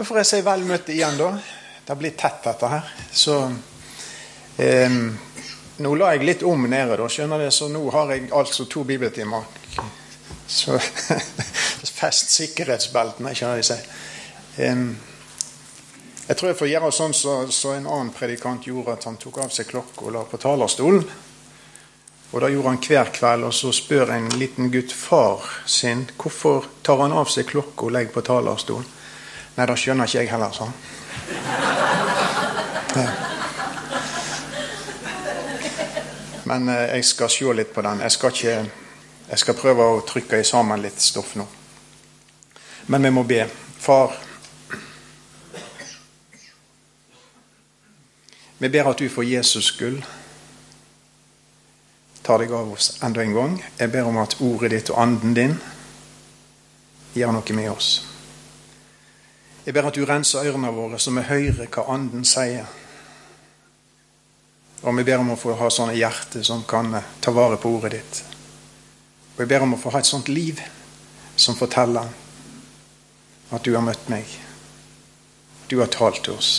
Da får jeg si vel møtt igjen, da. Det blir tett, dette her. Så eh, Nå la jeg litt om nede, da, skjønner du, så nå har jeg altså to bibeltimer. Så fest sikkerhetsbeltene, skjønner de seg. Eh, jeg tror jeg får gjøre sånn som så, så en annen predikant gjorde, at han tok av seg klokka og la på talerstolen. Og det gjorde han hver kveld, og så spør en liten gutt far sin hvorfor tar han av seg klokka og legger på talerstolen. Nei, det skjønner ikke jeg heller, sa han. Men eh, jeg skal se litt på den. Jeg skal, ikke, jeg skal prøve å trykke i sammen litt stoff nå. Men vi må be. Far, vi ber at du for Jesus skyld tar deg av oss enda en gang. Jeg ber om at ordet ditt og anden din gjør noe med oss. Jeg ber at du renser ørene våre, så vi hører hva Anden sier. Og vi ber om å få ha sånne hjerter som kan ta vare på ordet ditt. Og jeg ber om å få ha et sånt liv som forteller at du har møtt meg. Du har talt til oss.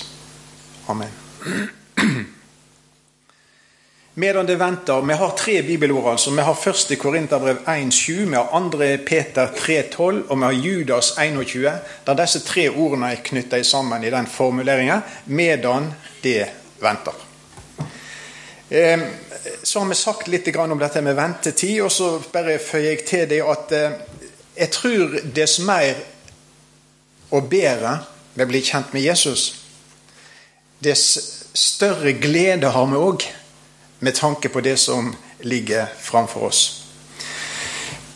Amen. Medan det venter Vi har tre bibelord. altså. Vi har første Korinterbrev 1,7, vi har andre Peter 3,12 og vi har Judas 21. Der disse tre ordene er knytta sammen i den formuleringen. Medan det venter. Ehm, så har vi sagt litt om dette med ventetid, og så bare føyer jeg til det at eh, jeg tror dess mer og bedre vi blir kjent med Jesus, dess større glede har vi òg med tanke på det som ligger framfor oss.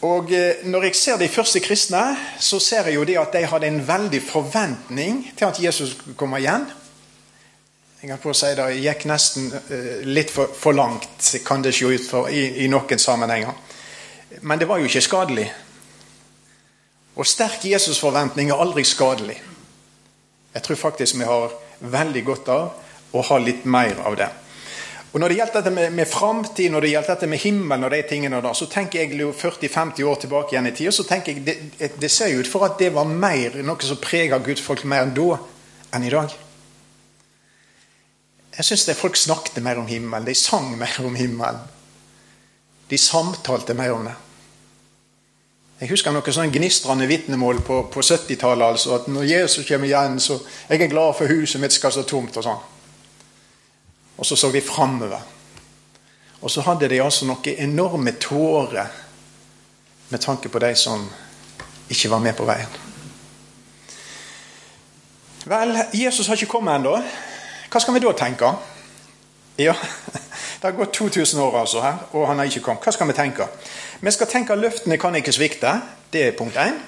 Og eh, Når jeg ser de første kristne, så ser jeg jo det at de hadde en veldig forventning til at Jesus skulle komme igjen. Jeg kan på å si Det gikk nesten eh, litt for, for langt, kan det se ut for, i, i noen sammenhenger. Men det var jo ikke skadelig. Og sterk Jesusforventning er aldri skadelig. Jeg tror faktisk vi har veldig godt av å ha litt mer av det. Og Når det gjelder dette med, med framtid, når det gjelder dette med himmelen, og de tingene da, så tenker jeg 40-50 år tilbake igjen i tid, så tenker jeg det, det ser jo ut for at det var mer, noe som preger gudsfolk mer enn da enn i dag. Jeg syns folk snakket mer om himmelen, de sang mer om himmelen. De samtalte mer om det. Jeg husker noen sånne gnistrende vitnemål på, på 70-tallet. Altså, at når Jesus kommer igjen, så jeg er glad for huset mitt skal stå tomt. og sånn. Og så så de framover. Og så hadde de altså noen enorme tårer med tanke på de som ikke var med på veien. Vel, Jesus har ikke kommet ennå. Hva skal vi da tenke? Ja, Det har gått 2000 år altså her, og han har ikke kommet. Hva skal vi tenke? Vi skal tenke at løftene kan ikke svikte. Det er punkt én.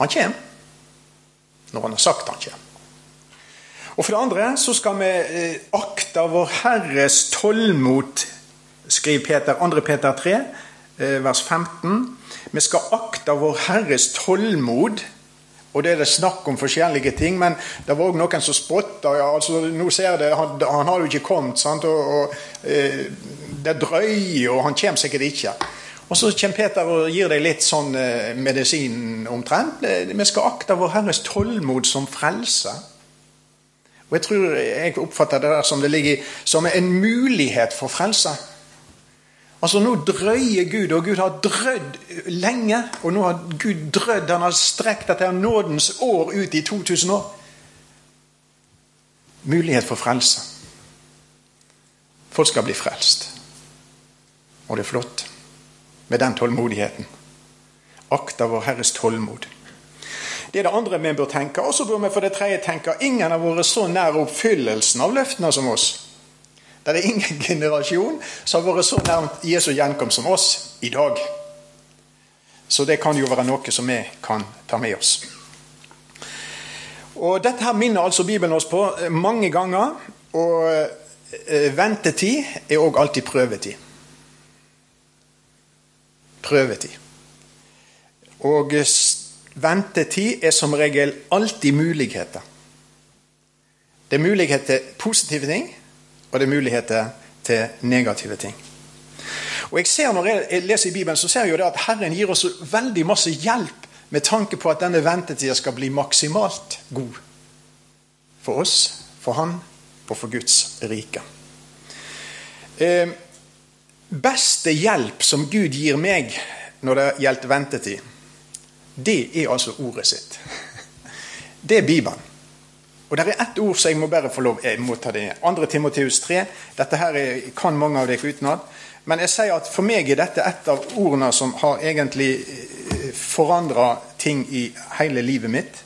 Han kommer når han har sagt han kommer. Og For det andre så skal vi eh, akte vår Herres tålmod, skriver Peter, 2. Peter 3, eh, vers 15. Vi skal akte vår Herres tålmod. Og det er det snakk om forskjellige ting, men det var òg noen som spotta. Ja, altså, nå ser det, han, han har jo ikke kommet, sant? og, og eh, det drøyer, og han kommer sikkert ikke. Og Så kommer Peter og gir deg litt sånn eh, medisin omtrent. Vi skal akte vår Herres tålmod som frelse. Og Jeg tror jeg oppfatter det der som det ligger som en mulighet for frelse. Altså Nå drøyer Gud, og Gud har drødd lenge. Og nå har Gud drødd, han har strekt dette nådens år ut i 2000 år. Mulighet for frelse. Folk skal bli frelst. Og det er flott med den tålmodigheten. Akta vår Herres tålmod. Det er det andre vi bør tenke. Og så bør vi for det tredje tenke ingen har vært så nær oppfyllelsen av løftene som oss. Det er ingen generasjon som har vært så nær Jesu gjenkomst som oss i dag. Så det kan jo være noe som vi kan ta med oss. Og Dette her minner altså Bibelen oss på mange ganger. Og eh, ventetid er òg alltid prøvetid. Prøvetid. Og Ventetid er som regel alltid muligheter. Det er mulighet til positive ting, og det er muligheter til negative ting. Og jeg ser Når jeg leser i Bibelen, så ser jeg jo det at Herren gir oss veldig masse hjelp med tanke på at denne ventetida skal bli maksimalt god for oss, for Han og for Guds rike. Eh, beste hjelp som Gud gir meg når det gjelder ventetid, det er altså ordet sitt. Det er Bibelen. Og det er ett ord som jeg må bare få lov jeg må ta det. 2. Timoteus 3. Dette her er, kan mange av dere utenat. Men jeg sier at for meg er dette et av ordene som har egentlig eh, forandra ting i hele livet mitt.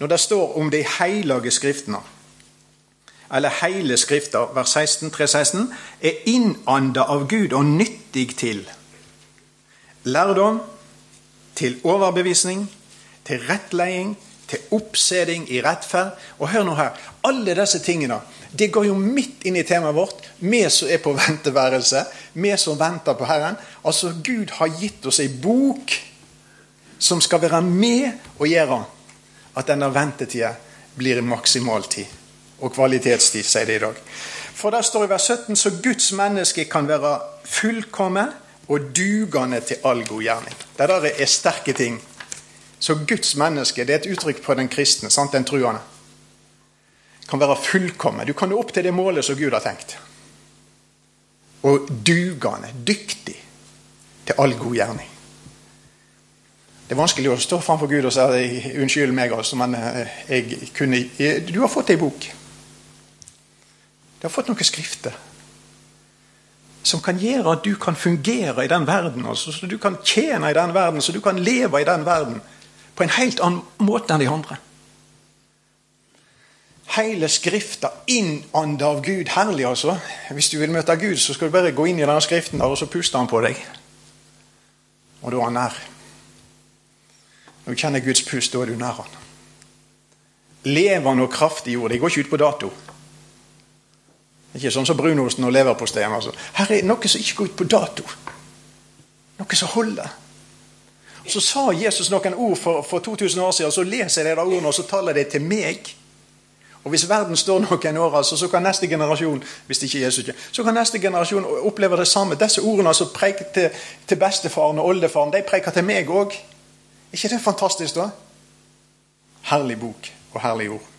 Når det står om de hellige skriftene, eller hele Skrifta, vers 16, 316, er innanda av Gud og nyttig til lærdom, til overbevisning, til rettleding, til oppseding i rettferd. Og hør nå her. Alle disse tingene det går jo midt inn i temaet vårt. Vi som er på venteværelse, vi som venter på Herren. Altså, Gud har gitt oss ei bok som skal være med og gjøre at denne ventetida blir maksimaltid. Og kvalitetstid, sier det i dag. For der står i vers 17 så Guds menneske kan være fullkommen og dugende til all god gjerning. Det der er sterke ting. Så Guds menneske det er et uttrykk på den kristne, sant? den truende. Kan være fullkommen. Du kan nå opp til det målet som Gud har tenkt. Og dugende, dyktig til all god gjerning. Det er vanskelig å stå framfor Gud og si 'unnskyld meg', altså, men eh, jeg kunne Du har fått ei bok. Du har fått noen skrifter som kan gjøre at du kan fungere i den verden. Altså, så du kan tjene i den verden, så du kan leve i den verden på en helt annen måte enn de andre. Hele Skrifta innånda av Gud. Herlig, altså. Hvis du vil møte Gud, så skal du bare gå inn i denne Skriften der, og så puster han på deg. Og da er han nær. Når du kjenner Guds pust, da er du nær han. Levende og kraftig jord. Det går ikke ut på dato. Ikke sånn som brunosten og leverposteien. Altså. Her er noe som ikke går ut på dato. Noe som holder. Så sa Jesus noen ord for, for 2000 år siden, og så leser jeg de ordene og så taler de til meg. Og Hvis verden står noen år, altså, så kan neste generasjon hvis det ikke Jesus ikke, så kan neste generasjon oppleve det samme. Disse ordene som preker til, til bestefaren og oldefaren, de preker til meg òg. ikke det fantastisk, da? Herlig bok og herlig ord.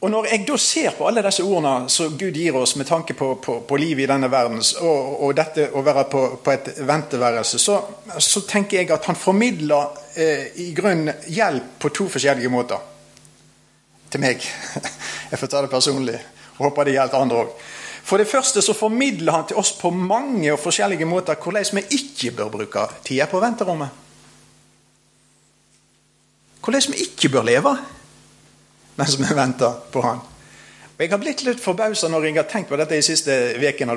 Og Når jeg da ser på alle disse ordene som Gud gir oss med tanke på, på, på livet i denne verden, og, og, dette å være på, på et venteværelse, så, så, tenker jeg at han formidler eh, i grunn hjelp på to forskjellige måter. Til meg. Jeg får ta det personlig, og håper det gjelder andre òg. For det første så formidler han til oss på mange og forskjellige måter hvordan vi ikke bør bruke tida på venterommet. Hvordan vi ikke bør leve mens vi venter på han. Og Jeg har blitt litt forbausa når jeg har tenkt på dette de siste ukene.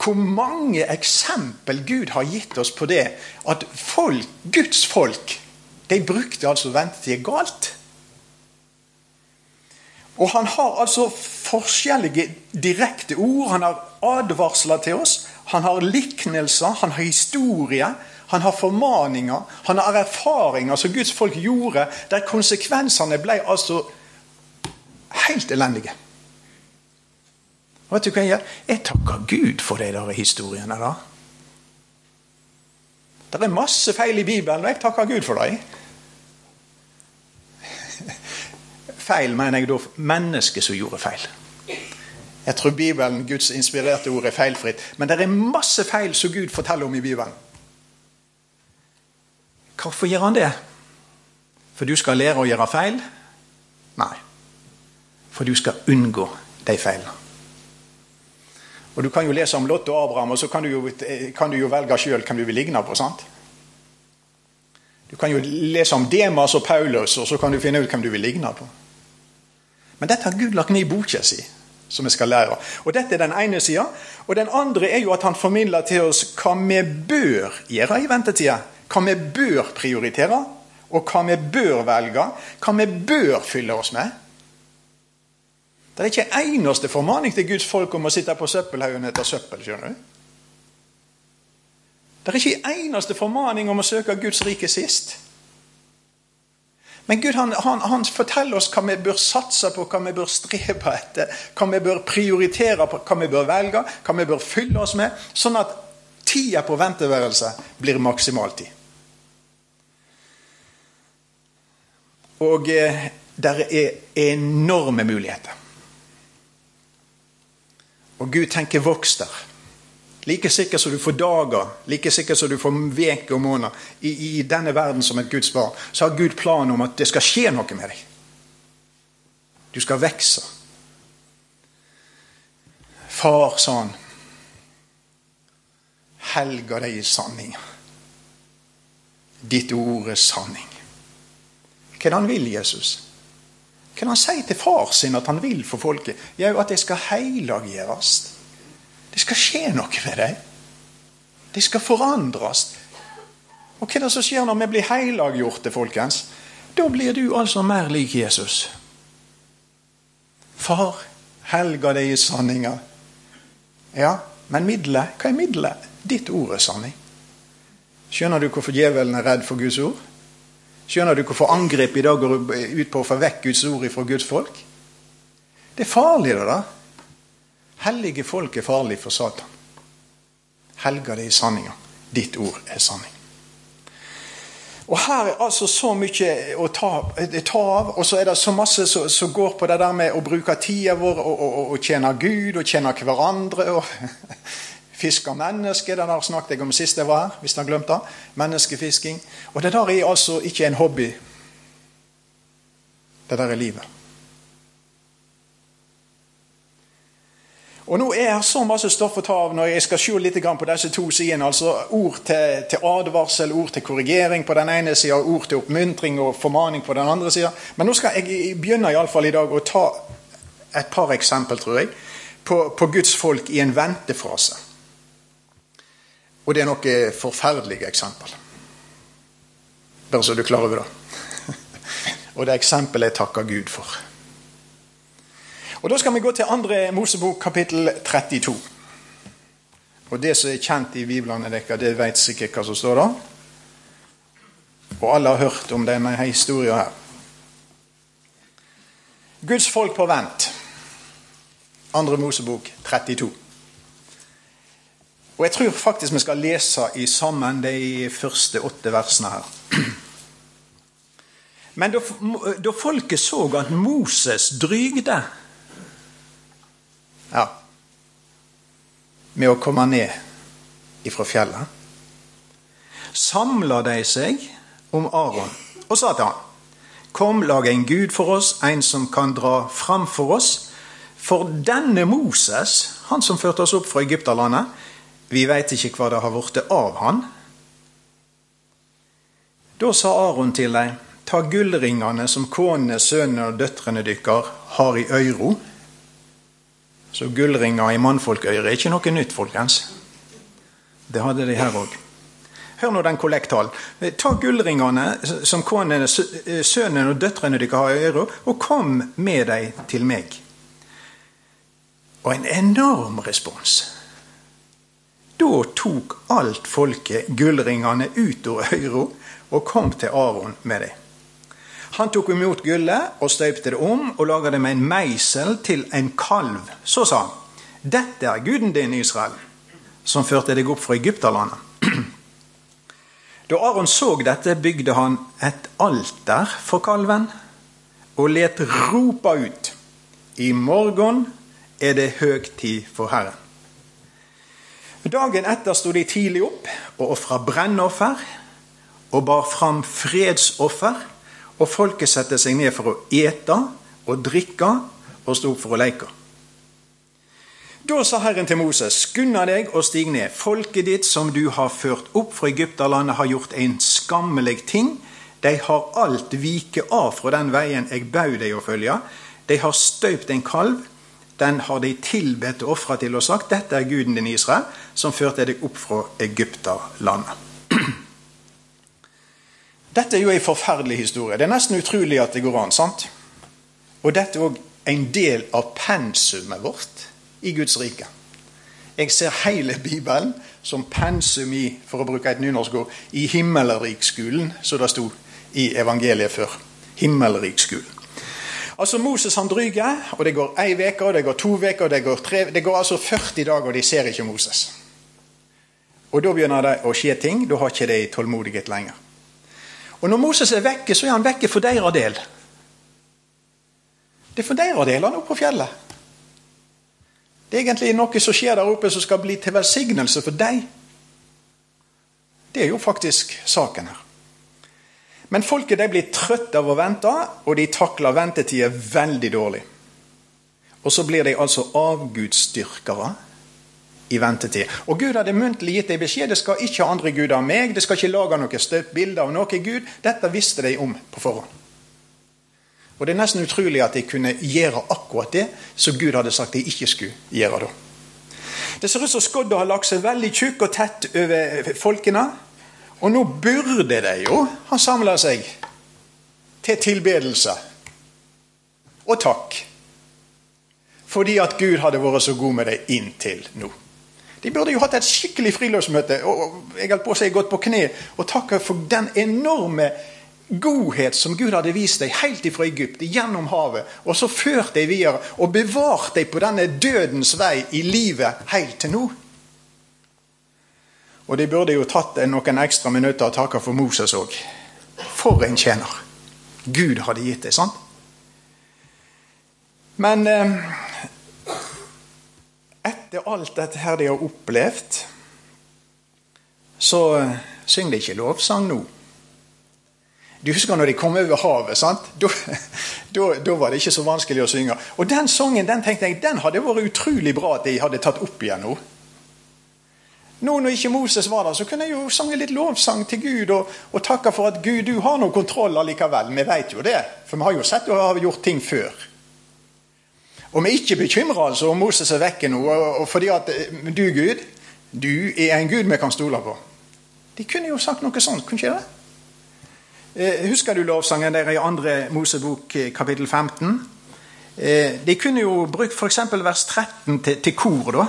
Hvor mange eksempel Gud har gitt oss på det at folk, Guds folk de brukte altså ventetid galt. Og han har altså forskjellige direkte ord. Han har advarsler til oss. Han har liknelser, han har historie, han har formaninger. Han har erfaringer som Guds folk gjorde, der konsekvensene ble altså helt elendige. Vet du hva jeg gjør? Jeg takker Gud for de der historiene. da. Det er masse feil i Bibelen, og jeg takker Gud for dem. Feil mener jeg da mennesket som gjorde feil. Jeg tror Bibelen, Guds inspirerte ord, er feilfritt. Men det er masse feil som Gud forteller om i Bibelen. Hvorfor gjør han det? For du skal lære å gjøre feil? For du skal unngå de feilene. Og Du kan jo lese om Lotte og Abraham, og så kan du jo, kan du jo velge sjøl hvem du vil ligne på. sant? Du kan jo lese om Demas og Paulus, og så kan du finne ut hvem du vil ligne på. Men dette har Gud lagt ned i boka si, som vi skal lære. Og Dette er den ene sida. Og den andre er jo at han formidler til oss hva vi bør gjøre i ventetida. Hva vi bør prioritere, og hva vi bør velge. Hva vi bør fylle oss med. Det er ikke en eneste formaning til Guds folk om å sitte på søppelhaugen etter søppel. skjønner du? Det er ikke en eneste formaning om å søke Guds rike sist. Men Gud han, han, han, forteller oss hva vi bør satse på, hva vi bør strebe etter, hva vi bør prioritere på, hva vi bør velge, hva vi bør fylle oss med, sånn at tida på venteværelset blir maksimaltid. Og eh, der er enorme muligheter. Og Gud tenker voks der. Like sikkert som du får dager, like sikkert som du får uker og måneder i, i, denne verden som et Guds barn, så har Gud planen om at det skal skje noe med deg. Du skal vokse. Far, sa han, helga deg i sanninga. Ditt ord er sanning. Hva er det han vil, Jesus? Hva det han sier til far sin at han vil for folket? Jo, at det skal heilaggjøres. Det skal skje noe med deg. Det skal forandres. Og hva er det som skjer når vi blir heilaggjorte, folkens? Da blir du altså mer lik Jesus. Far, helga deg i sanninga. Ja, men middelet? Hva er middelet? Ditt ord er sanning. Skjønner du hvorfor djevelen er redd for Guds ord? Skjønner du hvorfor angrep i dag går ut på å få vekk Guds ord fra Guds folk? Det er farlig, det da. Hellige folk er farlig for Satan. Helger det i sanninga. Ditt ord er sanning. Og Her er altså så mye å ta, ta av, og så er det så masse som går på det der med å bruke tida vår og, og, og, og tjene Gud og tjene hverandre. og fisker menneske, Det der snakket jeg om sist jeg var her. hvis han glemte. Menneskefisking. Og det der er altså ikke en hobby. Det der er livet. Og Nå er det så masse stoff å ta av når jeg skal se litt på disse to sidene. altså Ord til, til advarsel, ord til korrigering på den ene sida, ord til oppmuntring og formaning på den andre sida. Men nå skal jeg begynne i, alle fall i dag å ta et par eksempel, tror jeg, på, på Guds folk i en ventefrase. Og det er noen forferdelige eksempel. Bare så du er klar over det. Og det er eksempel jeg takker Gud for. Og Da skal vi gå til andre Mosebok, kapittel 32. Og Det som er kjent i biblene deres, det vet sikkert hva som står der. Og alle har hørt om denne historien her. Guds folk på vent. Andre Mosebok 32. Og Jeg tror faktisk vi skal lese i sammen de første åtte versene her. Men da, da folket så at Moses drygde ja, med å komme ned ifra fjellet, samla de seg om Aron og sa til han Kom, lag en gud for oss, en som kan dra fram for oss. For denne Moses, han som førte oss opp fra Egypterlandet, vi veit ikke hva det har blitt av han. Da sa Aron til dei, ta gullringene som konene, sønnene og døtrene dykkar har i øyro. Så gullringer i mannfolkøyre er ikke noe nytt, folkens. Det hadde de her òg. Hør nå den kollekttalen. Ta gullringene som konene, sønnen og døtrene dykkar har i øyro, og kom med dem til meg. Og en enorm respons. Da tok alt folket gullringene ut av øyro og kom til Aron med dem. Han tok imot gullet og støypte det om og laga det med en meisel til en kalv. Så sa han, dette er guden din, Israel, som førte deg opp fra Egypterlandet. Da Aron så dette, bygde han et alter for kalven og let ropa ut. I morgen er det høgtid for Herren. Dagen etter sto de tidlig opp og ofra brennoffer og bar fram fredsoffer, og folket satte seg ned for å ete og drikke og sto opp for å leke. Da sa Herren til Moses, skunna deg og stig ned. Folket ditt som du har ført opp fra Egypterlandet, har gjort en skammelig ting. De har alt vike av fra den veien jeg bau deg å følge. De har støypt en kalv den har de tilbedt og ofra til og sagt dette er guden din Israel, som førte deg opp fra Egypterlandet. Dette er jo en forferdelig historie. Det er nesten utrolig at det går an. sant? Og dette er òg en del av pensumet vårt i Guds rike. Jeg ser hele Bibelen som pensum i for å bruke et nynorskord, i himmelrikskolen, som det sto i evangeliet før. Himmelrikskolen. Altså Moses han dryger, og det går ei uke, det går to uker, det går tre Det går altså 40 dager, og de ser ikke Moses. Og Da begynner det å skje ting. Da har ikke de tålmodighet lenger. Og når Moses er vekke, så er han vekke for deres del. Det er for deres del han er oppe på fjellet. Det er egentlig noe som skjer der oppe som skal bli til velsignelse for deg. Det er jo faktisk saken her. Men folket de blir trøtte av å vente, og de takler ventetida veldig dårlig. Og så blir de altså avgudsdyrkere i ventetid. Og Gud hadde muntlig gitt dem beskjed det skal ikke ha andre guder av meg. Det skal ikke lage noe støpt bilde av noe Gud. Dette visste de om på forhånd. Og Det er nesten utrolig at de kunne gjøre akkurat det som Gud hadde sagt de ikke skulle gjøre. da. Det ser ut som skodda har lagt seg veldig tjukk og tett over folkene. Og nå burde de jo ha samla seg til tilbedelse og takk. Fordi at Gud hadde vært så god med dem inntil nå. De burde jo hatt et skikkelig friluftsmøte og jeg holdt på å si gått på kne og takka for den enorme godhet som Gud hadde vist dem helt ifra Egypt, gjennom havet, og så ført dem videre og bevart dem på denne dødens vei i livet helt til nå. Og de burde jo tatt noen ekstra minutter og takka for Moses òg. For en tjener! Gud hadde gitt det, sant? Men eh, etter alt dette her de har opplevd, så eh, synger de ikke lovsang nå. Du husker når de kom over havet? sant? Da, var det ikke så vanskelig å synge. Og den sangen den tenkte jeg, den hadde vært utrolig bra at de hadde tatt opp igjen nå. Nå når ikke Moses var der, så kunne jeg jo sange litt lovsang til Gud og, og takke for at Gud, du har noe kontroll allikevel. Vi vet jo det, for vi har jo sett og har gjort ting før. Og vi er ikke bekymra altså, om Moses er vekke nå, fordi at eh, du, Gud, du er en Gud vi kan stole på. De kunne jo sagt noe sånt, kunne ikke det? Eh, husker du lovsangen der i andre Mosebok eh, kapittel 15? Eh, de kunne jo brukt f.eks. vers 13 til, til kor, da.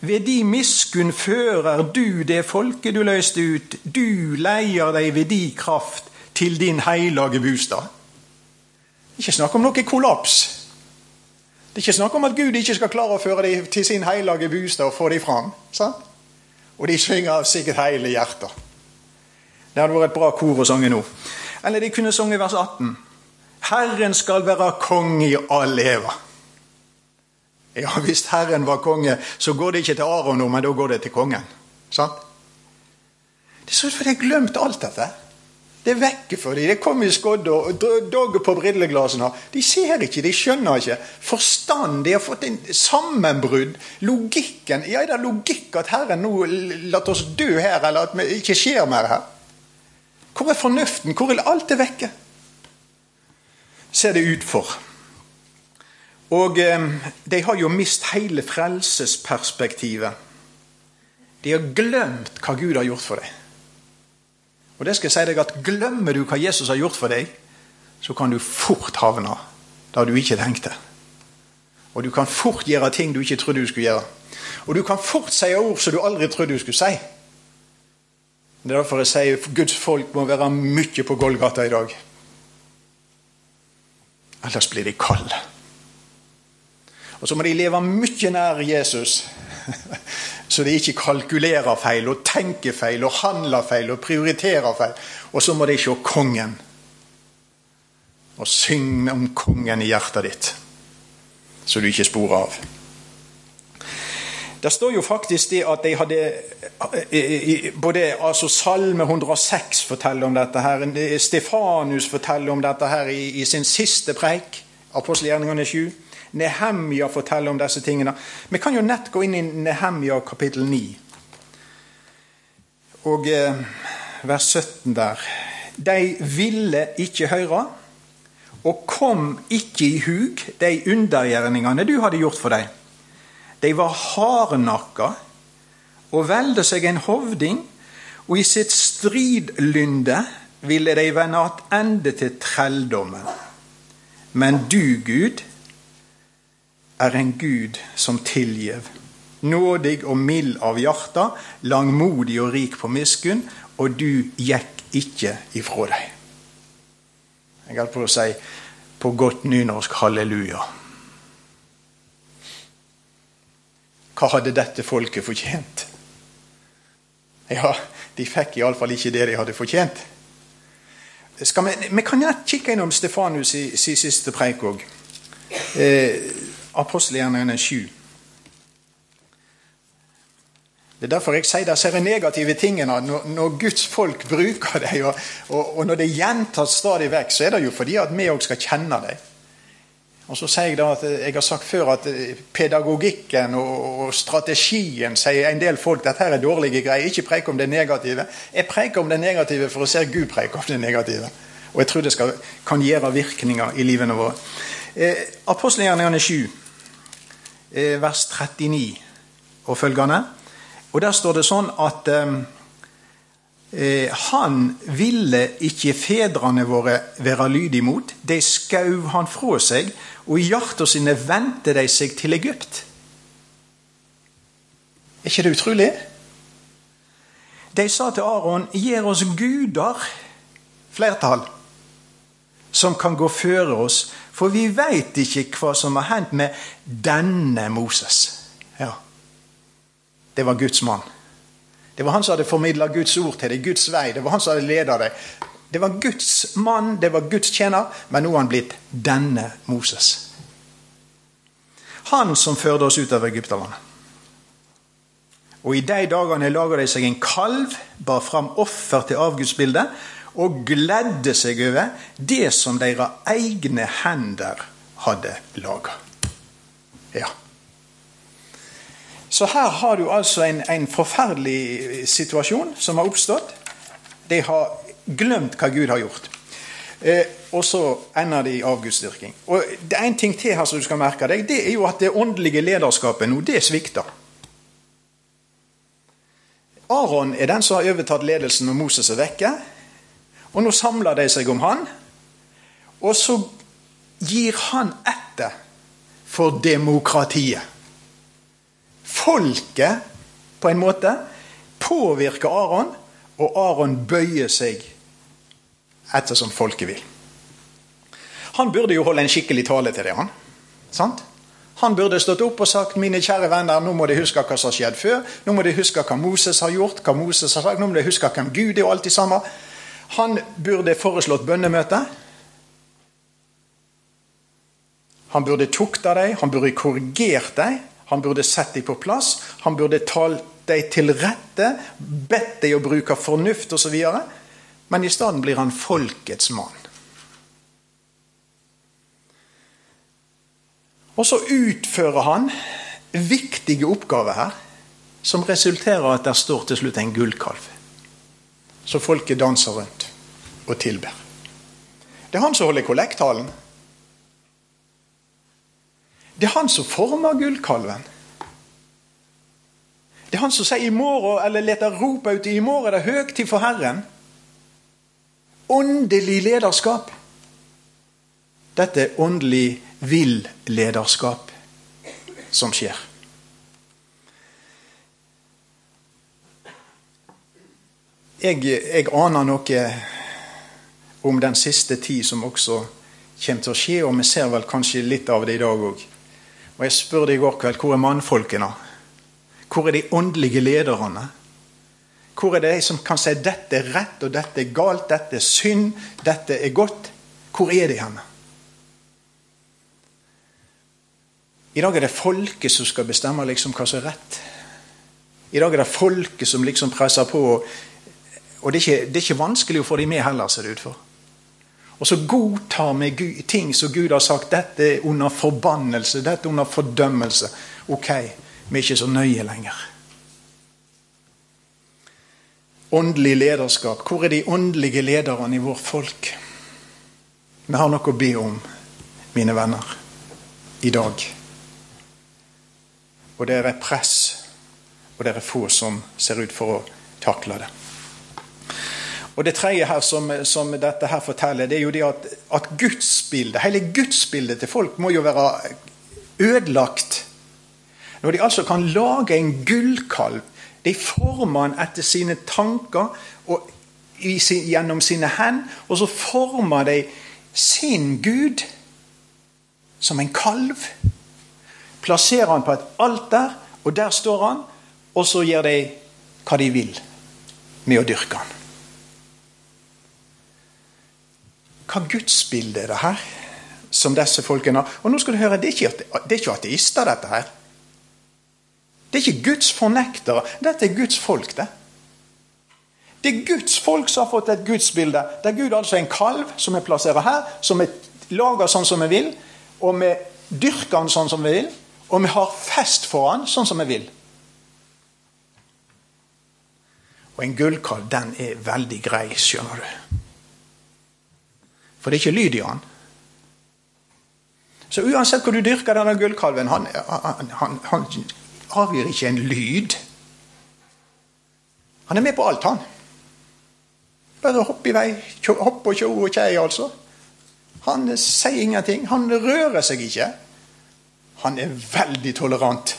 Ved de miskunn fører du det folket du løste ut, du leier deg ved de kraft til din heilage bostad. Ikke snakk om noe kollaps. Det er ikke snakk om at Gud ikke skal klare å føre dem til sin hellige bostad og få dem fram. Sant? Og de synger av sikkert hele hjertet. Det hadde vært et bra kor å synge nå. Eller de kunne sunget vers 18. Herren skal være konge i all eva. Ja, hvis Herren var konge, så går det ikke til Aron nå, men da går det til kongen. Sant? Det er så for de har glemt alt dette. Det er vekke for dem. Det kommer i skodda og dogger på brilleglassene. De ser ikke, de skjønner ikke. Forstand. De har fått en sammenbrudd. Logikken. Ja, er det logikk at Herren nå lar oss dø her, eller at det ikke skjer mer her? Hvor er fornuften? Hvor er alt det vekke? Ser det ut for. Og eh, de har jo mist hele frelsesperspektivet. De har glemt hva Gud har gjort for dem. Og det skal jeg si deg at Glemmer du hva Jesus har gjort for deg, så kan du fort havne der du ikke tenkte. Og du kan fort gjøre ting du ikke trodde du skulle gjøre. Og du kan fort si ord som du aldri trodde du skulle si. Det er derfor jeg sier Guds folk må være mye på Golgata i dag. Ellers blir de kalde. Og så må de leve mye nær Jesus, så de ikke kalkulerer feil og tenker feil og handler feil og prioriterer feil. Og så må de se kongen og synge om kongen i hjertet ditt, så du ikke sporer av. Det står jo faktisk det at de hadde både altså Salme 106 forteller om dette. her, Stefanus forteller om dette her i, i sin siste preik, apostelgjerningene 7. Nehemja forteller om disse tingene. Vi kan jo nett gå inn i Nehemja kapittel 9. Og eh, vers 17 der. De ville ikke høre, og kom ikke i hug de undergjerningene du hadde gjort for dem. De var hardnakka og velde seg en hovding, og i sitt stridlynde ville de vende attende til trelldommen. Men du, Gud, er en Gud som tilgjev. Nådig og mild av hjarta, langmodig og rik på miskunn, og du gikk ikke ifra deg. Jeg holdt på å si på godt nynorsk halleluja. Hva hadde dette folket fortjent? Ja, De fikk iallfall ikke det de hadde fortjent. Vi, vi, kan jo kikke innom Stefanus i i siste preik òg. Eh, Apostelgjerningene 7. Det er derfor jeg sier disse negative tingene. Når, når, Guds folk bruker dem, og, og, og, når det gjentas stadig vekk, så er det jo fordi at vi òg skal kjenne dem. Og så sier Jeg da at jeg har sagt før at pedagogikken og, og strategien sier en del folk at dette er dårlige greier. Ikke preik om det negative. Jeg preiker om det negative for å se Gud preike om det negative. Og jeg tror det skal, kan gjøre virkninger i livene våre. Eh, Apostelgjerningene 7, eh, vers 39 og følgende. Og Der står det sånn at eh, eh, han ville ikke fedrene våre være lydige mot. De skauv han fra seg, og i hjarta sine vendte de seg til Egypt. Er ikke det utrolig? De sa til Aron, gir oss guder, flertall, som kan gå føre oss, for vi veit ikke hva som har hendt med denne Moses. Ja. Det var Guds mann. Det var han som hadde formidla Guds ord til deg, Guds vei. Det var han som hadde leda deg. Det var Guds mann, det var Guds tjener, men nå er han blitt denne Moses. Han som førte oss ut av Egypterlandet. Og i de dagene laga de seg en kalv, bar fram offer til avgudsbildet, og gledde seg over det som deres egne hender hadde laga. Ja. Så her har du altså en, en forferdelig situasjon som har oppstått. De har glemt hva Gud har gjort. Eh, og så ender det i avgudsdyrking. Og det er En ting til her som du skal merke deg, det er jo at det åndelige lederskapet nå, det svikter. Aron er den som har overtatt ledelsen når Moses er vekke. Og nå samler de seg om han. Og så gir han etter for demokratiet folket på en måte påvirker Aron, og Aron bøyer seg ettersom folket vil. Han burde jo holde en skikkelig tale til det. Han sant? Han burde stått opp og sagt mine kjære venner, nå må dere huske hva som har skjedd før. Nå må dere huske hva Moses har gjort, hva Moses har sagt. Nå må dere huske hvem Gud er, og alt det samme. Han burde foreslått bønnemøte. Han burde tukta dem, han burde korrigert dem. Han burde sett dem på plass, han burde talt dem til rette, bedt dem å bruke fornuft osv. Men i stedet blir han folkets mann. Og så utfører han viktige oppgaver her, som resulterer i at der står til slutt en gullkalv. Så folket danser rundt og tilber. Det er han som holder kollekthallen. Det er han som former gullkalven. Det er han som sier i morgen, eller leter rop ut i morgen det er høgtid for Herren. Åndelig lederskap. Dette er åndelig vill-lederskap som skjer. Jeg, jeg, aner noe om den siste tid som også kommer til å skje, og vi ser vel kanskje litt av det i dag òg. Og jeg spurte i går kveld hvor er mannfolkene? Hvor er de åndelige lederne? Hvor er det de som kan si dette er rett, og dette er galt, dette er synd, dette er godt? Hvor er de hen? I dag er det folket som skal bestemme liksom hva som er rett. I dag er det folket som liksom presser på. Og det er ikke, det er ikke vanskelig å få dem med heller, ser det ut for. Og så godtar vi ting som Gud har sagt dette er under forbannelse, dette er under fordømmelse. Ok, vi er ikke så nøye lenger. Åndelig lederskap. Hvor er de åndelige lederne i vårt folk? Vi har noe å be om, mine venner, i dag. Og det er press, og det er få som ser ut for å takle det. Og Det tredje her som, som, dette her forteller, det er jo det at, at gudsbildet, hele gudsbildet til folk må jo være ødelagt. Når de altså kan lage en gullkalv De former den etter sine tanker og gjennom sine hender. Og så former de sin Gud som en kalv. Plasserer han på et alter, og der står han. Og så gjør de hva de vil med å dyrke han. Hva gudsbilde er det her som disse folkene har? Og nå skal du høre, Det er ikke, er ateister, dette her. Det er ikke Guds fornektere. Dette er Guds folk, det. Det er Guds folk som har fått et gudsbilde. Der Gud altså er en kalv som vi plasserer her, som vi lager sånn som vi vil, og vi dyrker han sånn som vi vil, og vi har fest for han sånn som vi vil. Og en gullkalv, den er veldig grei, skjønner du. For det er ikke lyd i han. Så uansett hvor du dyrker denne gullkalven, han, han, han, han avgir ikke en lyd. Han er med på alt, han. Bare hopp i vei. Hopp og tjo og kjei, altså. Han sier ingenting. Han rører seg ikke. Han er veldig tolerant.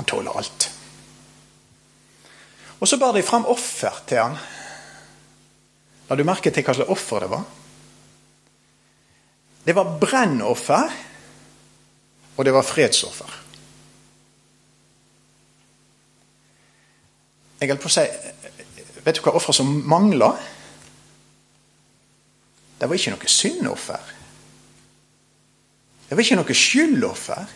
Han tåler alt. Og så bar de fram offer til han. La du merke til hva slags offer det var? Det var brennoffer, og det var fredsoffer. Jeg holdt på å si Vet du hva offer som mangla? Det var ikke noe syndoffer. Det var ikke noe skyldoffer.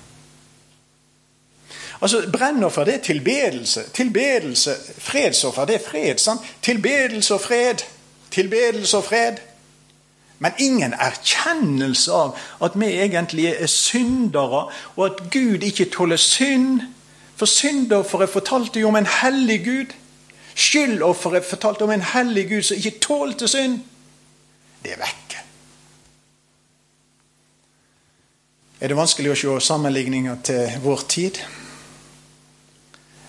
Altså, Brennoffer det er tilbedelse. Tilbedelse, Fredsoffer det er fred. sant? Tilbedelse og fred. Tilbedelse og fred. Men ingen erkjennelse av at vi egentlig er syndere, og at Gud ikke tåler synd. For syndofferet fortalte jo om en hellig Gud. Skyldofferet fortalte om en hellig Gud som ikke tålte synd. Det er vekke. Er det vanskelig å se sammenligninger til vår tid?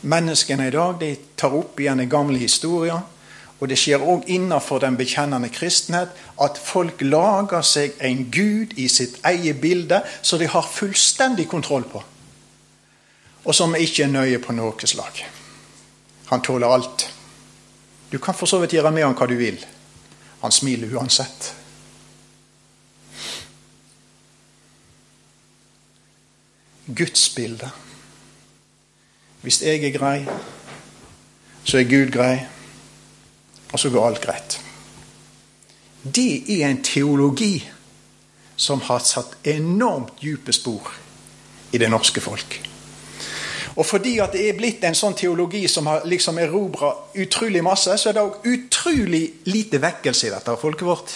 Menneskene i dag de tar opp igjen den gamle historien. Og det skjer òg innenfor den bekjennende kristenhet at folk lager seg en gud i sitt eget bilde som de har fullstendig kontroll på. Og som ikke er nøye på noe slag. Han tåler alt. Du kan for så vidt gjøre med ham hva du vil. Han smiler uansett. Gudsbildet. Hvis jeg er grei, så er Gud grei, og så går alt greit. Det er en teologi som har satt enormt dype spor i det norske folk. Og fordi at det er blitt en sånn teologi som har liksom erobra utrolig masse, så er det òg utrolig lite vekkelse i dette folket vårt.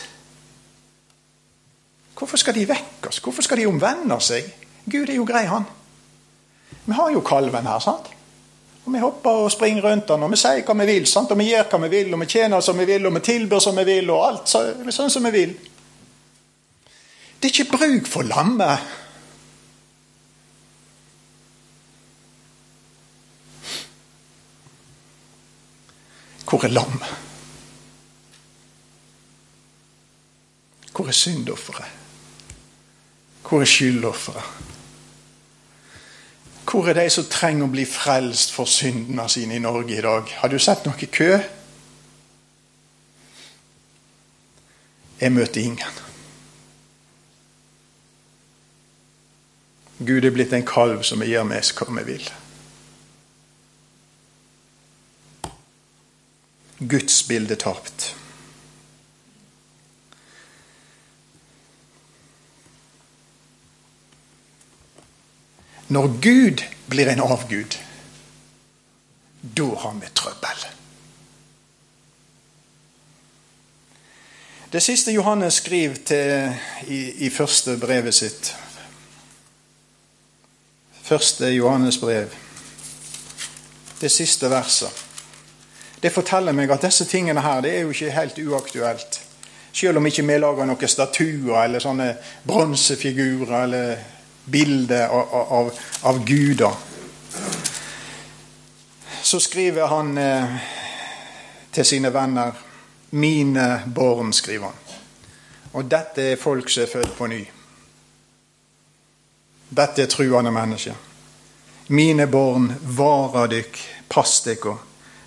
Hvorfor skal de vekkes? Hvorfor skal de omvende seg? Gud er jo grei, han. Vi har jo kalven her. sant? Og Vi hopper og springer rundt den, og vi sier hva vi vil. sant? Og vi gjør hva vi vil, og vi tjener som vi vil, og vi tilbyr som vi vil, og alt så, sånn som vi vil. Det er ikke bruk for lammet. Hvor er lam? Hvor er syndofferet? Hvor er skyldofferet? Hvor er de som trenger å bli frelst for syndene sine i Norge i dag? Har du sett noe kø? Jeg møter ingen. Gud er blitt en kalv som jeg gjør med hva vi vil. Guds bilde tapt. Når Gud blir en avgud, da har vi trøbbel. Det siste Johannes skriver til, i, i første brevet sitt Første Johannes brev. Det siste verset. Det forteller meg at disse tingene her det er jo ikke helt uaktuelt. Selv om ikke vi lager noen statuer eller sånne bronsefigurer eller bilde av, av, av guder. Så skriver han eh, til sine venner 'Mine barn', skriver han. Og dette er folk som er født på ny. Dette er truende mennesker. Mine barn, vara dykk, pass dykk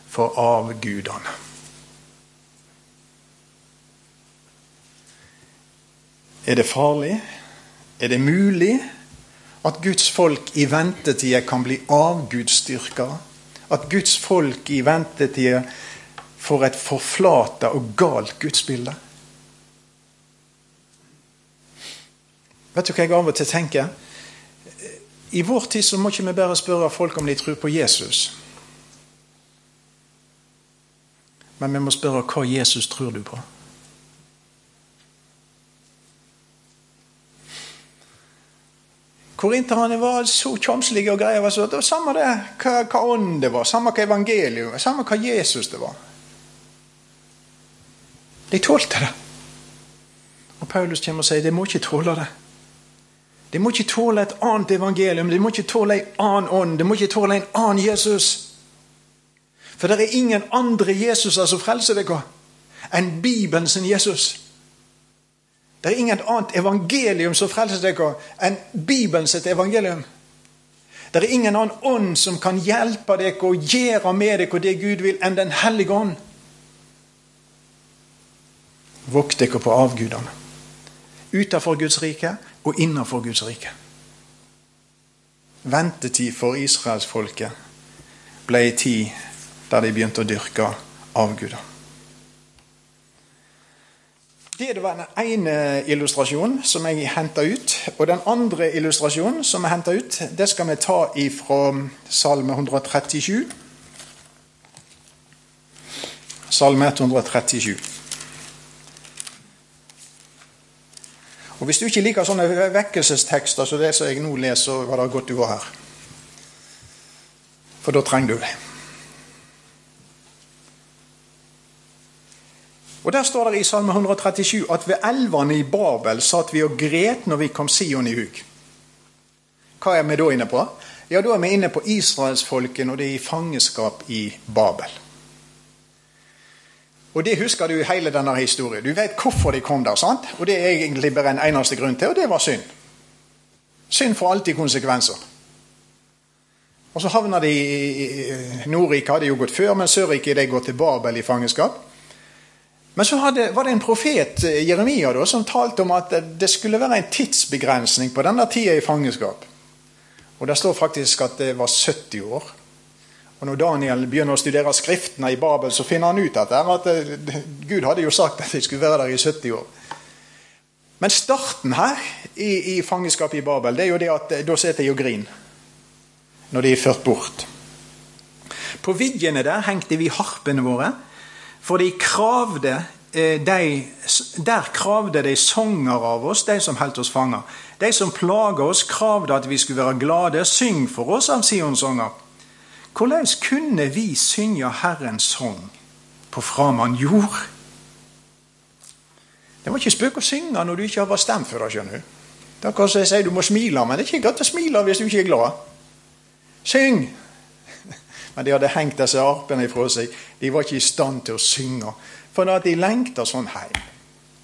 for avgudene. Er det farlig? Er det mulig at Guds folk i ventetida kan bli avgudsdyrkere. At Guds folk i ventetida får et forflata og galt gudsbilde. Vet du hva jeg av og til tenker? I vår tid så må ikke vi bare spørre folk om de tror på Jesus. Men vi må spørre hva Jesus tror du på. Korinterne var så tjomslige og greier. Så det var Samme det, hva, hva ånd det var, samme hva evangelium samme hva Jesus det var. De tålte det. Og Paulus kommer og sier de må ikke tåle det. De må ikke tåle et annet evangelium, de må ikke tåle en annen ånd, de må ikke tåle en annen Jesus. For det er ingen andre Jesuser som frelser dere enn Bibelen sin Jesus. Det er ingen annet evangelium som frelser dere enn Bibelen sitt evangelium. Det er ingen annen ånd som kan hjelpe dere og gjøre med dere det Gud vil, enn Den hellige ånd. Vokt dere på avgudene. Utenfor Guds rike og innenfor Guds rike. Ventetid for israelsfolket ble ei tid der de begynte å dyrke avguder. Det var den ene illustrasjonen som jeg henta ut. Og den andre illustrasjonen som jeg henta ut, det skal vi ta ifra Salme 137. Salme 137. Og Hvis du ikke liker sånne vekkelsestekster som det som jeg nå leser, så var det godt du var her. For da trenger du det. Og Der står det i Salme 137 at ved elvene i Babel satt vi og gret når vi kom Sion i huk. Hva er vi da inne på? Ja, Da er vi inne på israelsfolket når det er i fangenskap i Babel. Og Det husker du i hele denne historien. Du vet hvorfor de kom der. sant? Og Det er egentlig bare en eneste grunn til, og det var synd. Synd får alltid konsekvenser. Og Så havner de i Nordrike hadde jo gått før, men Sørrike de gått til Babel i fangenskap. Men så hadde, var det en profet, eh, Jeremia, da, som talte om at det skulle være en tidsbegrensning på denne tida i fangenskap. Og Det står faktisk at det var 70 år. Og Når Daniel begynner å studere skriftene i Babel, så finner han ut at, at eh, Gud hadde jo sagt at de skulle være der i 70 år. Men starten her i, i fangenskapet i Babel, det er jo det at eh, da sitter de og griner når de er ført bort. På viddene der hengte vi harpene våre. For de kravde eh, de, der kravde de sanger av oss, de som holdt oss fanger. De som plaga oss, kravde at vi skulle være glade. Syng for oss av Sions sanger. Hvordan kunne vi synge Herrens sang på framand jord? Det var ikke spøk å synge når du ikke har stemt for det. skjønner Du Det er som jeg sier du må smile, men det er ikke godt å smile hvis du ikke er glad. Syng! Men de hadde hengt disse arpene ifra seg. De var ikke i stand til å synge. For at de lengta sånn hjem.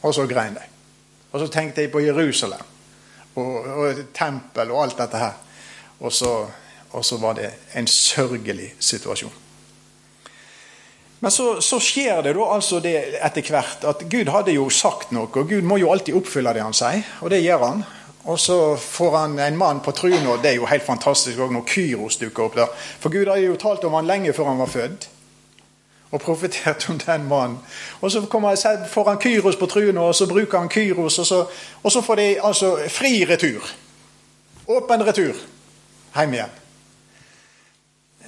Og så grein de. Og så tenkte de på Jerusalem og, og tempel og alt dette her. Og så, og så var det en sørgelig situasjon. Men så, så, skjer det da altså det etter hvert at Gud hadde jo sagt noe, og Gud må jo alltid oppfylle det han sier, og det gjør han. Og så får han en mann på trynet, og det er jo helt fantastisk også når Kyros dukker opp der. For Gud hadde jo talt om han lenge før han var født. Og profetert om den mannen. Og så kommer, får han Kyros på trynet, og så bruker han Kyros, og så, og så får de altså fri retur. Åpen retur hjem igjen.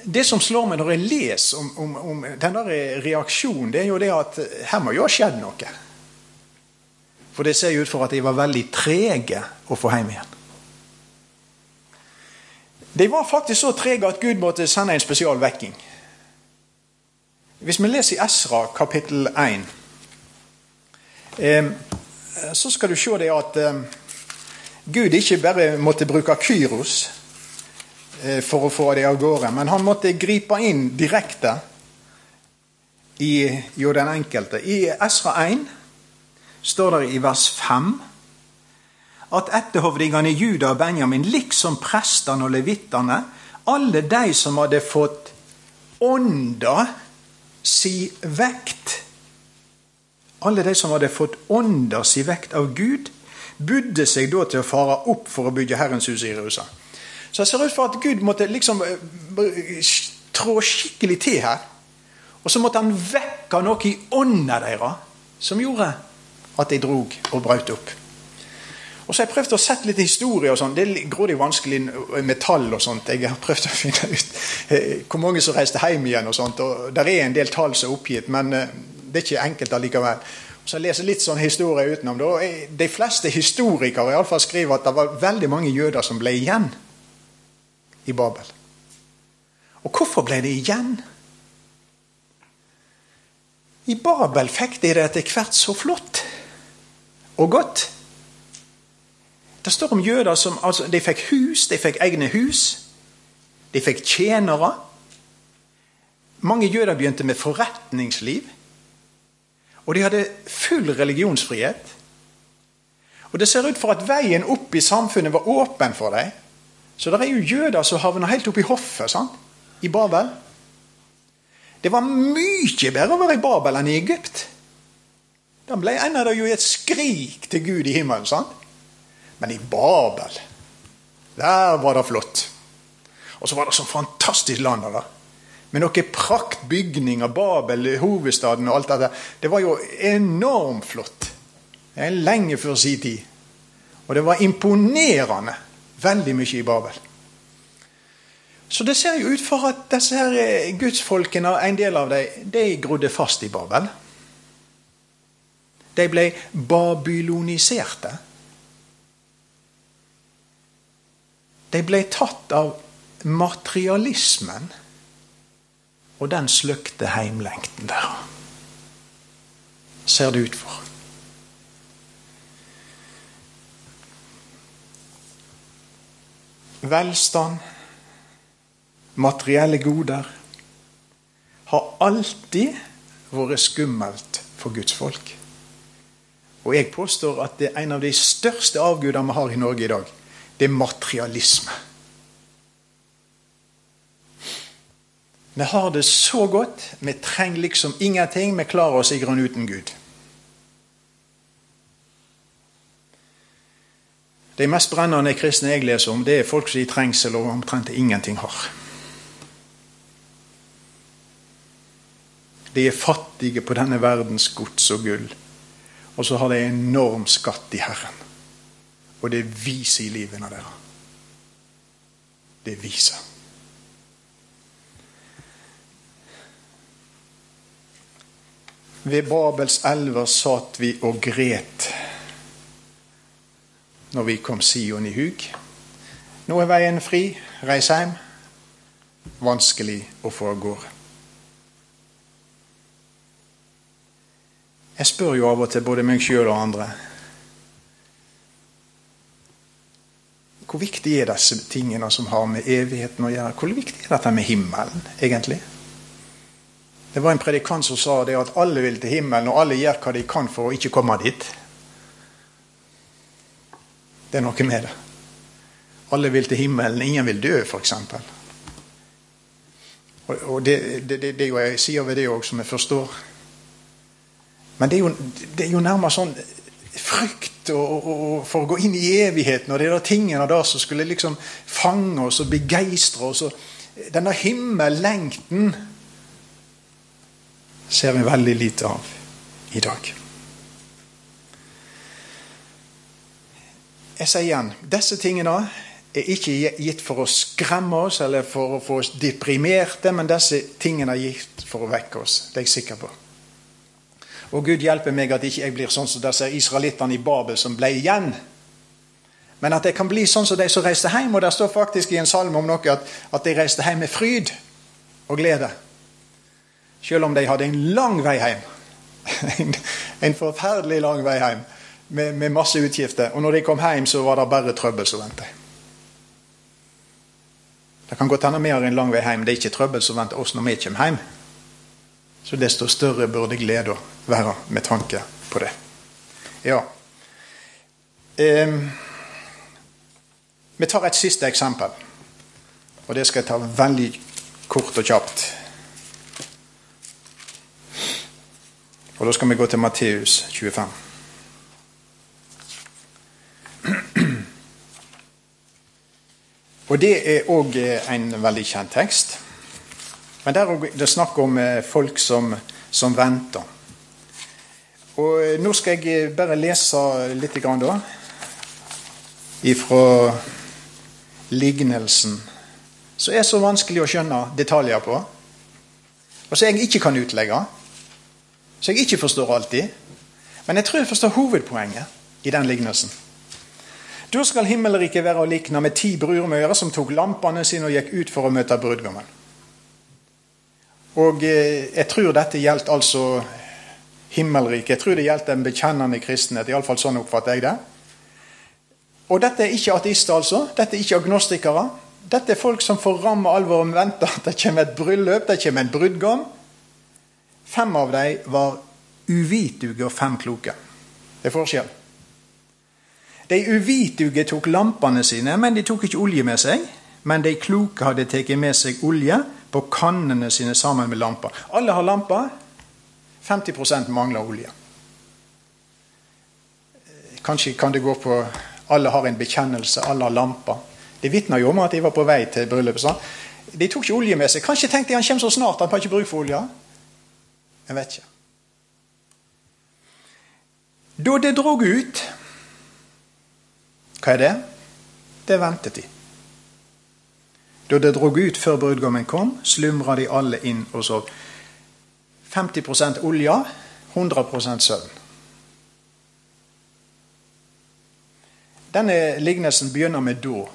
Det som slår meg når jeg leser om, om, om den reaksjonen, det er jo det at her må jo ha skjedd noe. For det ser ut for at de var veldig trege å få hjem igjen. De var faktisk så trege at Gud måtte sende en spesial vekking. Hvis vi leser i Esra kapittel 1, så skal du se det at Gud ikke bare måtte bruke Kyros eh, for å få det av gårde, men han måtte gripe inn direkte i jo den enkelte. I Esra 1 står det i vers 5 at etterhovdingene Juda og Benjamin, liksom prestene og levitene, alle de som hadde fått ånda si vekt Alle de som hadde fått ånda si vekt av Gud, budde seg da til å fare opp for å bygge Herrens hus i Jerusalem. Så det ser ut for at Gud måtte liksom eh, trå skikkelig til her. Og så måtte han vekke noe i ånda deres som gjorde at de drog og brøt opp. Og så har jeg prøvd å sette litt historie. og sånn. Det er grådig vanskelig med tall og sånt. Jeg har prøvd å finne ut eh, hvor mange som reiste hjem igjen. og sånt. Og Det er en del tall som er oppgitt, men eh, det er ikke enkelt allikevel. Så jeg leser litt sånn historie utenom. De fleste historikere i alle fall skriver at det var veldig mange jøder som ble igjen i Babel. Og hvorfor ble de igjen? I Babel fikk de det etter hvert så flott og godt. Det står om jøder som altså, de fikk hus, de fikk egne hus. De fikk tjenere. Mange jøder begynte med forretningsliv. Og de hadde full religionsfrihet. Og det ser ut for at veien opp i samfunnet var åpen for dem. Så det er jo jøder som havner helt opp i hoffet sant? i Babel. Det var mye bedre å være i Babel enn i Egypt. Da ble en av dem jo et skrik til Gud i himmelen. sant? Men i Babel, der var det flott. Og så var det så fantastisk land der. Med noen praktbygninger, Babel, hovedstaden og alt dette. Det var jo enormt flott. Det er lenge før sin tid. Og det var imponerende veldig mye i Babel. Så det ser jo ut for at disse her eh, gudsfolkene, en del av dem, de grodde fast i Babel. De ble babyloniserte. De ble tatt av materialismen, og den slukte heimlengten der. Ser det ut for. Velstand materielle goder, har alltid vært skummelt for Guds folk. Og jeg påstår at det er en av de største avguder vi har i Norge i dag. Det er materialisme. Vi har det så godt. Vi trenger liksom ingenting. Vi klarer oss i grunn uten Gud. De mest brennende kristne jeg leser om, det er folk som i trengsel og omtrent ingenting har. De er fattige på denne verdens gods og gull. Og så har de enorm skatt i Herren. Og det viser i livene deres. Det viser. Ved Babels elver satt vi og gret når vi kom Sion i hug. Nå er veien fri. Reis hjem. Vanskelig å få av gårde. Jeg spør jo av og til både meg sjøl og andre Hvor viktig er disse tingene som har med evigheten å gjøre? Hvor viktig er dette med himmelen, egentlig? Det var en predikant som sa det at alle vil til himmelen, og alle gjør hva de kan for å ikke komme dit. Det er noe med det. Alle vil til himmelen, ingen vil dø, f.eks. Og det, det, det, det jeg sier ved det òg som jeg forstår. Men det er jo, det er jo nærmest sånn frykt og, og, og for å gå inn i evigheten og de der tingene der som skulle liksom fange oss og begeistre oss. Og denne himmellengten ser vi veldig lite av i dag. Jeg sier igjen disse tingene er ikke gitt for å skremme oss eller for å få oss deprimerte, men disse tingene er gitt for å vekke oss. Det er jeg sikker på. Og Gud hjelpe meg at ikke jeg blir sånn som disse israelittene i Babel som ble igjen. Men at jeg kan bli sånn som de som reiste hjem. Og det står faktisk i en salme om noe at, at de reiste hjem med fryd og glede. Selv om de hadde en lang vei hjem. En, en forferdelig lang vei hjem med, med, masse utgifter. Og når de kom hjem, så var det bare trøbbel som ventet. Det kan godt hende vi har en lang vei hjem. Det er ikke trøbbel som venter oss når vi kommer hjem. Så desto større burde gleda være med tanke på det. Ja. Eh, vi tar et siste eksempel. Og det skal jeg ta veldig kort og kjapt. Og da skal vi gå til Matteus 25. Og det er òg en veldig kjent tekst. Men der er det snakk om eh, folk som, som venter. Og eh, Nå skal jeg bare lese litt grann da, ifra lignelsen, som er så vanskelig å skjønne detaljer på, og som jeg ikke kan utlegge, som jeg ikke forstår alltid. Men jeg tror jeg forstår hovedpoenget i den lignelsen. Da skal himmelriket være å likne med ti brudmøyre som tok lampene sine og gikk ut for å møte brudgommen. Og eh, jeg tror dette gjaldt altså himmelriket. Jeg tror det gjaldt den bekjennende kristenhet. Iallfall sånn oppfatter jeg det. Og dette er ikke ateister, altså. Dette er ikke agnostikere. Dette er folk som får ramme alvor venter at det kommer et bryllup, det kommer en brudgom. Fem av dem var uvituge og fem kloke. Det er forskjell. De uvituge tok lampene sine, men de tok ikke olje med seg. Men de kloke hadde tatt med seg olje på kannene sine sammen med lamper. Alle har lamper. 50% mangler olje. Kanskje kan det gå på alle har en bekjennelse, alle har lamper. Det vitner jo om at de var på vei til bryllupet. Sånn. De tok ikke olje med seg. Kanskje tenkte de han kommer så snart, han har ikke bruk for olje. Jeg vet ikke. Da det drog ut Hva er det? Det er ventetid. Da det drog ut før brudgommen kom, slumra de alle inn og sov. 50% olje, 100 søvn. Denne lignelsen begynner med 'da'.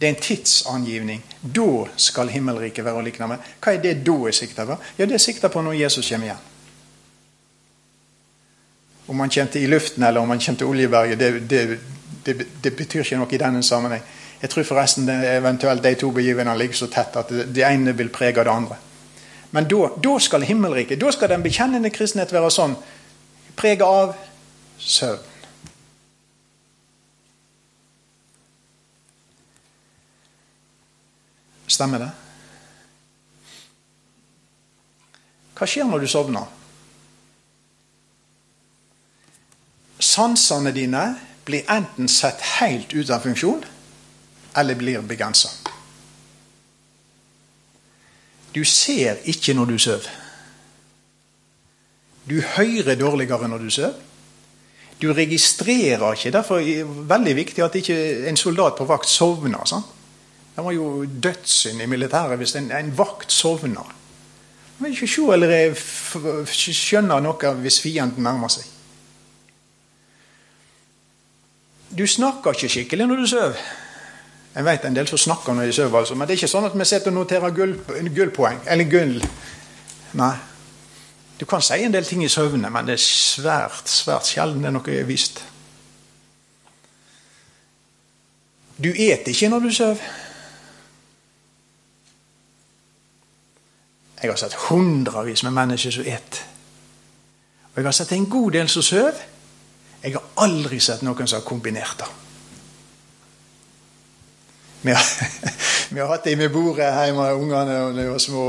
Det er en tidsangivning. Da skal himmelriket være å likne med. Hva er det da er sikta på? Ja, Det er sikta på når Jesus kommer igjen. Om han kommer til i luften eller om han kommer til Oljeberget, det, det, det, det betyr ikke noe i denne sammenheng. Jeg tror forresten eventuelt de to begivenhetene ligger så tett at det, ene vil prege det andre. Men da, skal himmelriket, da skal den bekjennende kristenhet være sånn. preget av søvn. Stemmer det? Hva skjer når du sovner? Sansene dine blir enten satt helt ut av funksjon, eller blir begrensa. Du ser ikke når du sover. Du hører dårligere når du sover. Du registrerer ikke. Derfor er det veldig viktig at ikke en soldat på vakt sovner. Sant? Det var jo dødssynd i militæret hvis en, en vakt sovner. Man vil ikke se eller skjønne noe hvis fienden nærmer seg. Du snakker ikke skikkelig når du sover. Jeg vet en del som snakker når de sover, altså. men det er ikke sånn at vi sitter og noterer gull, gullpoeng. Eller gull. Nei. Du kan si en del ting i søvne, men det er svært, svært sjelden det er noe visst. Du eter ikke når du sover. Jeg har sett hundrevis med mennesker som et. Og jeg har sett en god del som sover. Jeg har aldri sett noen som har kombinert det. Vi har, vi har hatt dem ved bordet hjemme, ungene da de var små.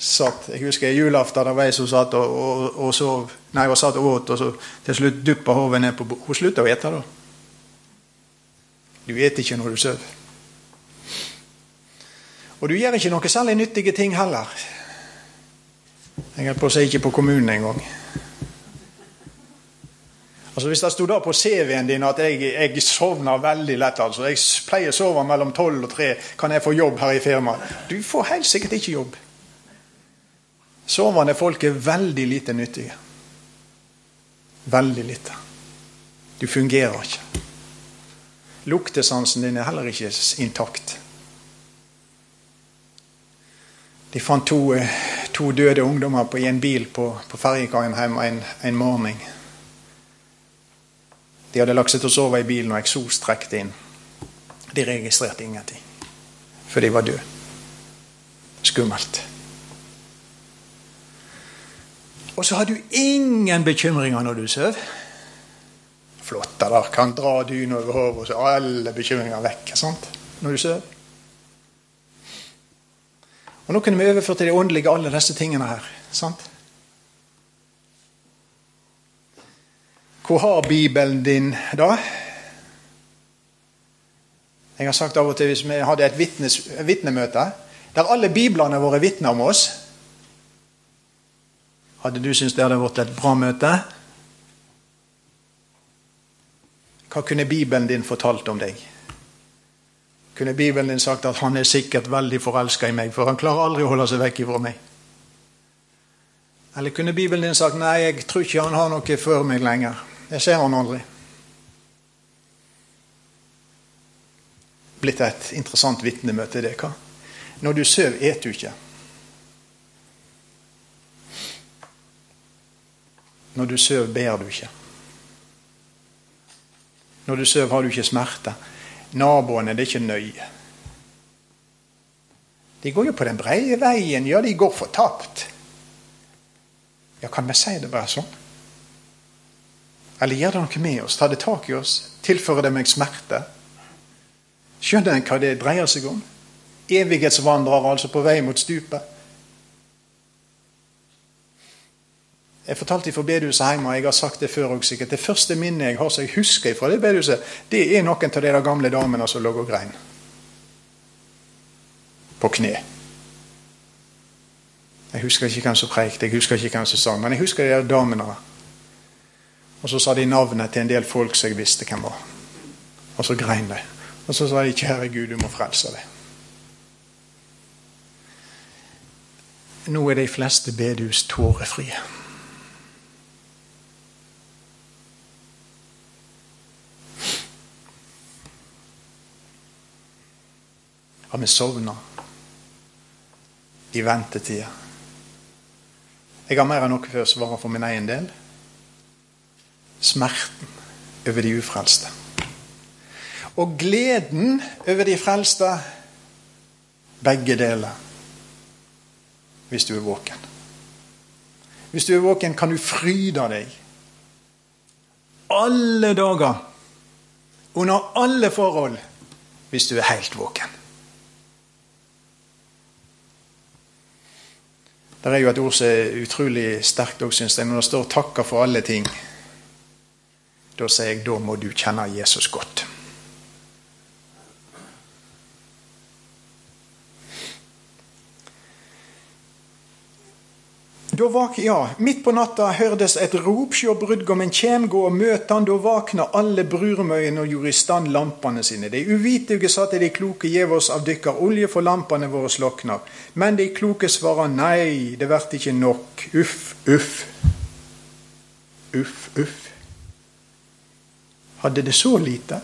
Satt. Jeg husker julaften da var jeg som satt og, og, og sov. Nei, jeg satt og åt, og så til slutt duppa hodet ned på bordet. Hun slutta å ete da. Du eter ikke når du sover. Og du gjør ikke noe særlig nyttige ting heller. Jeg holdt på å si ikke på kommunen engang. Altså Hvis det sto da på CV-en din at jeg, jeg, sovner veldig lett altså. Jeg pleier å sove mellom tolv og tre. Kan jeg få jobb her i firmaet? Du får helt sikkert ikke jobb. Sovende folk er veldig lite nyttige. Veldig lite. Du fungerer ikke. Luktesansen din er heller ikke intakt. De fant to, eh, to døde ungdommer i en bil på, på ferjekaien hjemme en, en morgen. De hadde lagt seg til å sove i bilen, og eksos trekte inn. De registrerte ingenting, for de var døde. Skummelt. Og så har du ingen bekymringer når du sover. Flott, da kan dra dyna over hodet, så alle bekymringer vekk sant? når du sover. Og Nå kunne vi overført til det åndelige alle disse tingene her. sant? Hvor har Bibelen din da? Jeg har sagt av og til hvis vi hadde et vitnemøte Der alle biblene våre vitner om oss. Hadde du syntes det hadde vært et bra møte? Hva kunne Bibelen din fortalt om deg? Kunne Bibelen din sagt at han er sikkert veldig forelska i meg, for han klarer aldri å holde seg vekk fra meg? Eller kunne Bibelen din sagt nei, jeg tror ikke han har noe for meg lenger. Jeg ser han aldri. Blitt et interessant vitnemøte, det. hva? Når du sover, et du ikke. Når du sover, ber du ikke. Når du sover, har du ikke smerte. Naboene det er ikke nøye. De går jo på den breie veien. Ja, de går fortapt. Ja, kan vi si det bare sånn? Eller gjør det noe med oss? Tar det tak i oss? Tilfører det meg smerte? Skjønner en hva det dreier seg om? Evighetsvandrere altså på vei mot stupet. Jeg fortalte fra bedehuset hjemme, og jeg har sagt det før òg sikkert. Det første minnet jeg har så jeg husker fra det bedehuset, det er noen av de gamle damene som lå og grein. På kne. Jeg husker ikke hvem som preikte, jeg husker ikke hvem som sang, men jeg husker de damene. Og så sa de navnet til en del folk som jeg visste hvem var. Og så grein de. Og så sa de 'Kjære Gud, du må frelse deg'. Nå er de fleste bedehus tårefrie. Har vi sovna i ventetida? Jeg har mer enn noe før svare for min egen del. Smerten over de ufrelste. Og gleden over de frelste. Begge deler. Hvis du er våken. Hvis du er våken, kan du fryde deg. Alle dager. Under alle forhold. Hvis du er helt våken. Det er jo et ord som er utrolig sterkt òg, syns jeg. Når det står 'takker for alle ting', da sier jeg da må du kjenne Jesus godt. Da vak, ja, Midt på natta hørtes et rop, sjå brudgommen kjem, gå og møte han. Da vakna alle brurmøyene og gjorde i stand lampene sine. De uvitige sa til de kloke, gjev oss av dykkar olje, for lampene våre slokner. Men de kloke svarer nei, det vert ikke nok. Uff, uff. Uff, uff. Hadde det så lite?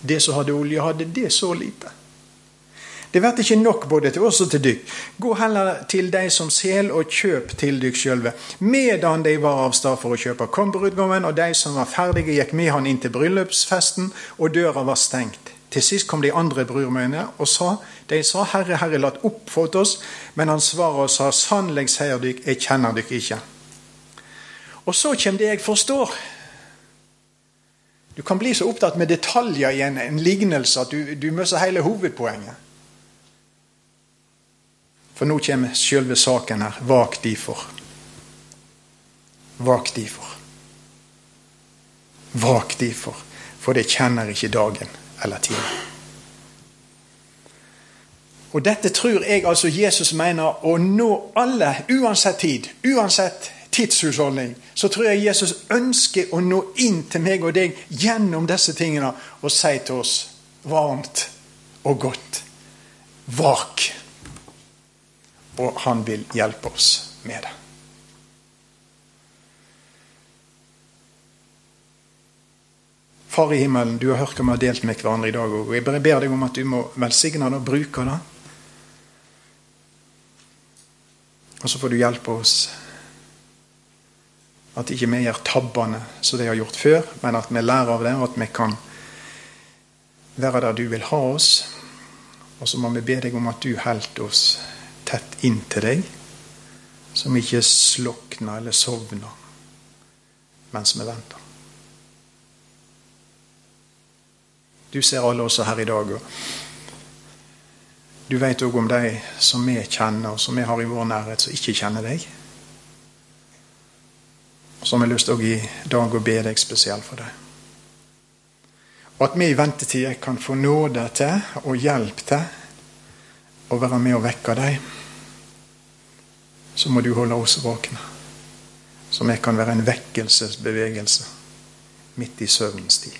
Det som hadde olje, hadde det så lite? Det blir ikke nok både til oss og til dykk. Gå heller til de som sel, og kjøp til dykk sjølve. Medan de var av stad for å kjøpe, kom brudgommen, og de som var ferdige, gikk med han inn til bryllupsfesten, og døra var stengt. Til sist kom de andre brudmøyene og sa, de sa, Herre, Herre, lat opp for oss. Men han svarer og sa, sannelig, sier dykk, jeg kjenner dykk ikke. Og så kommer det jeg forstår. Du kan bli så opptatt med detaljer i en, en lignelse at du, du mister hele hovedpoenget. For nå kommer selve saken her. Vak difor. Vak difor. Vak difor, for det kjenner ikke dagen eller tiden. Og Dette tror jeg altså Jesus mener å nå alle, uansett tid, uansett tidshusholdning. Så tror jeg Jesus ønsker å nå inn til meg og deg gjennom disse tingene og si til oss varmt og godt vak og han vil hjelpe oss med det. Far i himmelen, du har hørt hva vi har delt med hverandre i dag. og Jeg bare ber deg om at du må velsigne det og bruke det. Og så får du hjelpe oss. At ikke vi gjør tabbene som de har gjort før, men at vi lærer av det, og at vi kan være der du vil ha oss. Og så må vi be deg om at du holder oss tett inntil deg, som ikke slokner eller sovner mens vi venter. Du ser alle også her i dag. og Du vet òg om de som vi kjenner, og som vi har i vår nærhet, som ikke kjenner deg som jeg har lyst til å i dag og be deg spesielt for deg. Og at vi i ventetida kan få nåde til og hjelp til å være med og vekke deg. Så må du holde oss våkne, så vi kan være en vekkelsesbevegelse midt i søvnens tid.